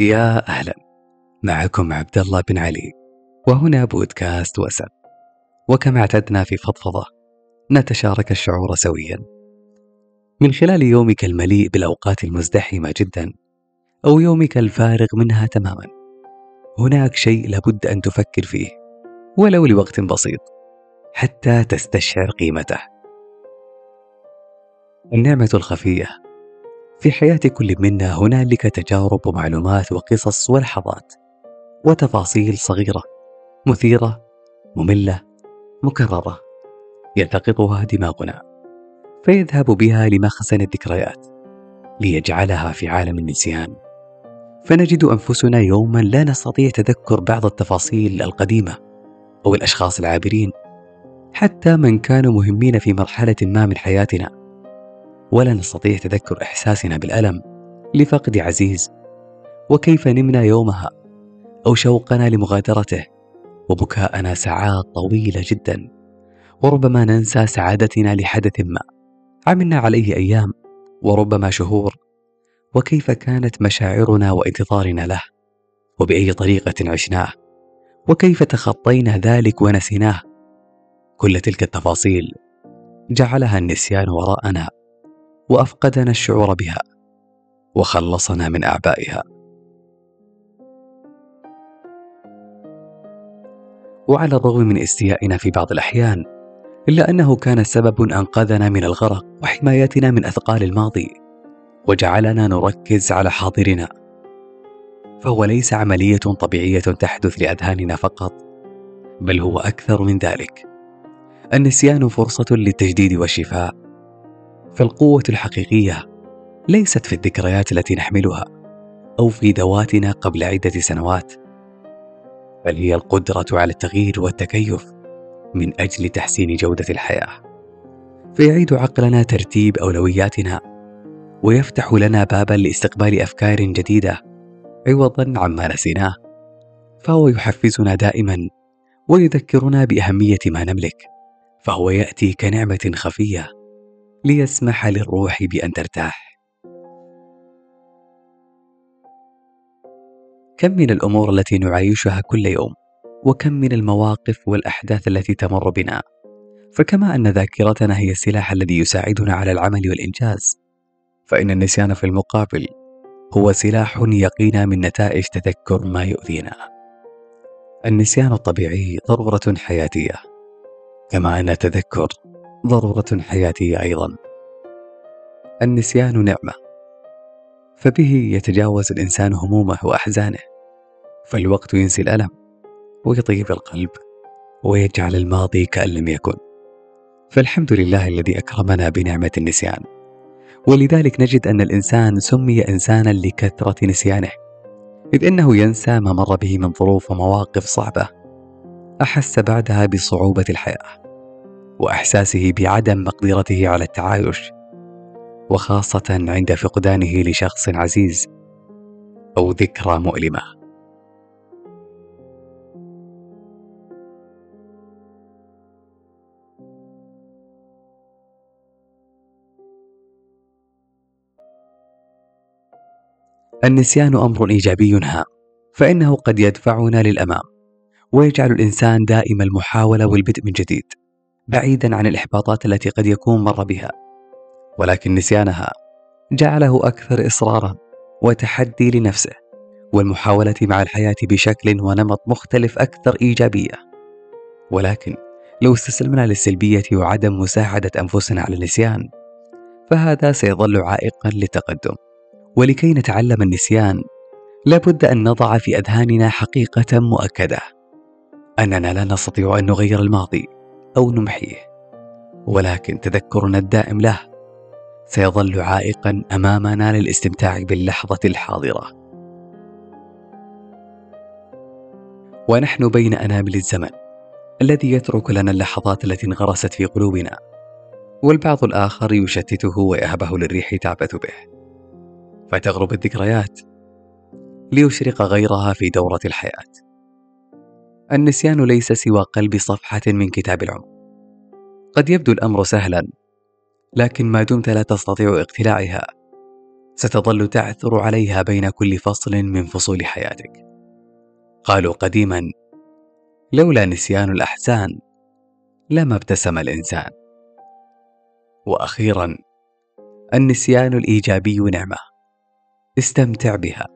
يا أهلا. معكم عبد الله بن علي. وهنا بودكاست وسم وكما اعتدنا في فضفضة نتشارك الشعور سويا. من خلال يومك المليء بالأوقات المزدحمة جدا أو يومك الفارغ منها تماما هناك شيء لابد أن تفكر فيه ولو لوقت بسيط حتى تستشعر قيمته. النعمة الخفية في حياة كل منا هنالك تجارب ومعلومات وقصص ولحظات وتفاصيل صغيرة مثيرة مملة مكررة يلتقطها دماغنا فيذهب بها لمخزن الذكريات ليجعلها في عالم النسيان. فنجد أنفسنا يوما لا نستطيع تذكر بعض التفاصيل القديمة أو الأشخاص العابرين حتى من كانوا مهمين في مرحلة ما من حياتنا. ولا نستطيع تذكر إحساسنا بالألم لفقد عزيز. وكيف نمنا يومها أو شوقنا لمغادرته؟ وبكاءنا ساعات طويلة جدا. وربما ننسى سعادتنا لحدث ما. عملنا عليه أيام وربما شهور. وكيف كانت مشاعرنا وانتظارنا له؟ وبأي طريقة عشناه؟ وكيف تخطينا ذلك ونسيناه؟ كل تلك التفاصيل جعلها النسيان وراءنا. وأفقدنا الشعور بها وخلصنا من أعبائها. وعلى الرغم من استيائنا في بعض الأحيان إلا أنه كان سبب أنقذنا من الغرق وحمايتنا من أثقال الماضي وجعلنا نركز على حاضرنا. فهو ليس عملية طبيعية تحدث لأذهاننا فقط بل هو أكثر من ذلك. النسيان فرصة للتجديد والشفاء فالقوه الحقيقية ليست في الذكريات التي نحملها أو في ذواتنا قبل عدة سنوات بل هي القدرة على التغيير والتكيف من أجل تحسين جودة الحياة. فيعيد عقلنا ترتيب أولوياتنا ويفتح لنا بابا لاستقبال أفكار جديدة عوضا عما نسيناه. فهو يحفزنا دائما ويذكرنا بأهمية ما نملك فهو يأتي كنعمة خفية. ليسمح للروح بأن ترتاح. كم من الأمور التي نعايشها كل يوم وكم من المواقف والأحداث التي تمر بنا. فكما أن ذاكرتنا هي السلاح الذي يساعدنا على العمل والإنجاز فإن النسيان في المقابل هو سلاح يقينا من نتائج تذكر ما يؤذينا. النسيان الطبيعي ضرورة حياتية كما أن التذكر ضرورة حياتيه أيضا. النسيان نعمة. فبه يتجاوز الإنسان همومه وأحزانه. فالوقت ينسي الألم ويطيب القلب ويجعل الماضي كأن لم يكن. فالحمد لله الذي أكرمنا بنعمة النسيان. ولذلك نجد أن الإنسان سمي إنسانا لكثرة نسيانه. إذ إنه ينسى ما مر به من ظروف ومواقف صعبة. أحس بعدها بصعوبة الحياة. وإحساسه بعدم مقدرته على التعايش وخاصة عند فقدانه لشخص عزيز أو ذكرى مؤلمة. النسيان أمر إيجابي هام فإنه قد يدفعنا للأمام ويجعل الإنسان دائم المحاولة والبدء من جديد. بعيدا عن الإحباطات التي قد يكون مر بها ولكن نسيانها جعله أكثر إصرارا وتحدي لنفسه والمحاولة مع الحياة بشكل ونمط مختلف أكثر إيجابية. ولكن لو استسلمنا للسلبية وعدم مساعدة أنفسنا على النسيان فهذا سيظل عائقا للتقدم. ولكي نتعلم النسيان لابد أن نضع في أذهاننا حقيقة مؤكدة. أننا لا نستطيع أن نغير الماضي. أو نمحيه. ولكن تذكرنا الدائم له سيظل عائقا أمامنا للاستمتاع باللحظة الحاضرة. ونحن بين انامل الزمن الذي يترك لنا اللحظات التي انغرست في قلوبنا والبعض الآخر يشتته ويهبه للريح تعبث به. فتغرب الذكريات ليشرق غيرها في دورة الحياة. النسيان ليس سوى قلب صفحة من كتاب العمر. قد يبدو الأمر سهلا، لكن ما دمت لا تستطيع اقتلاعها، ستظل تعثر عليها بين كل فصل من فصول حياتك. قالوا قديما لولا نسيان الأحزان لما ابتسم الإنسان. وأخيرا النسيان الإيجابي نعمة. استمتع بها.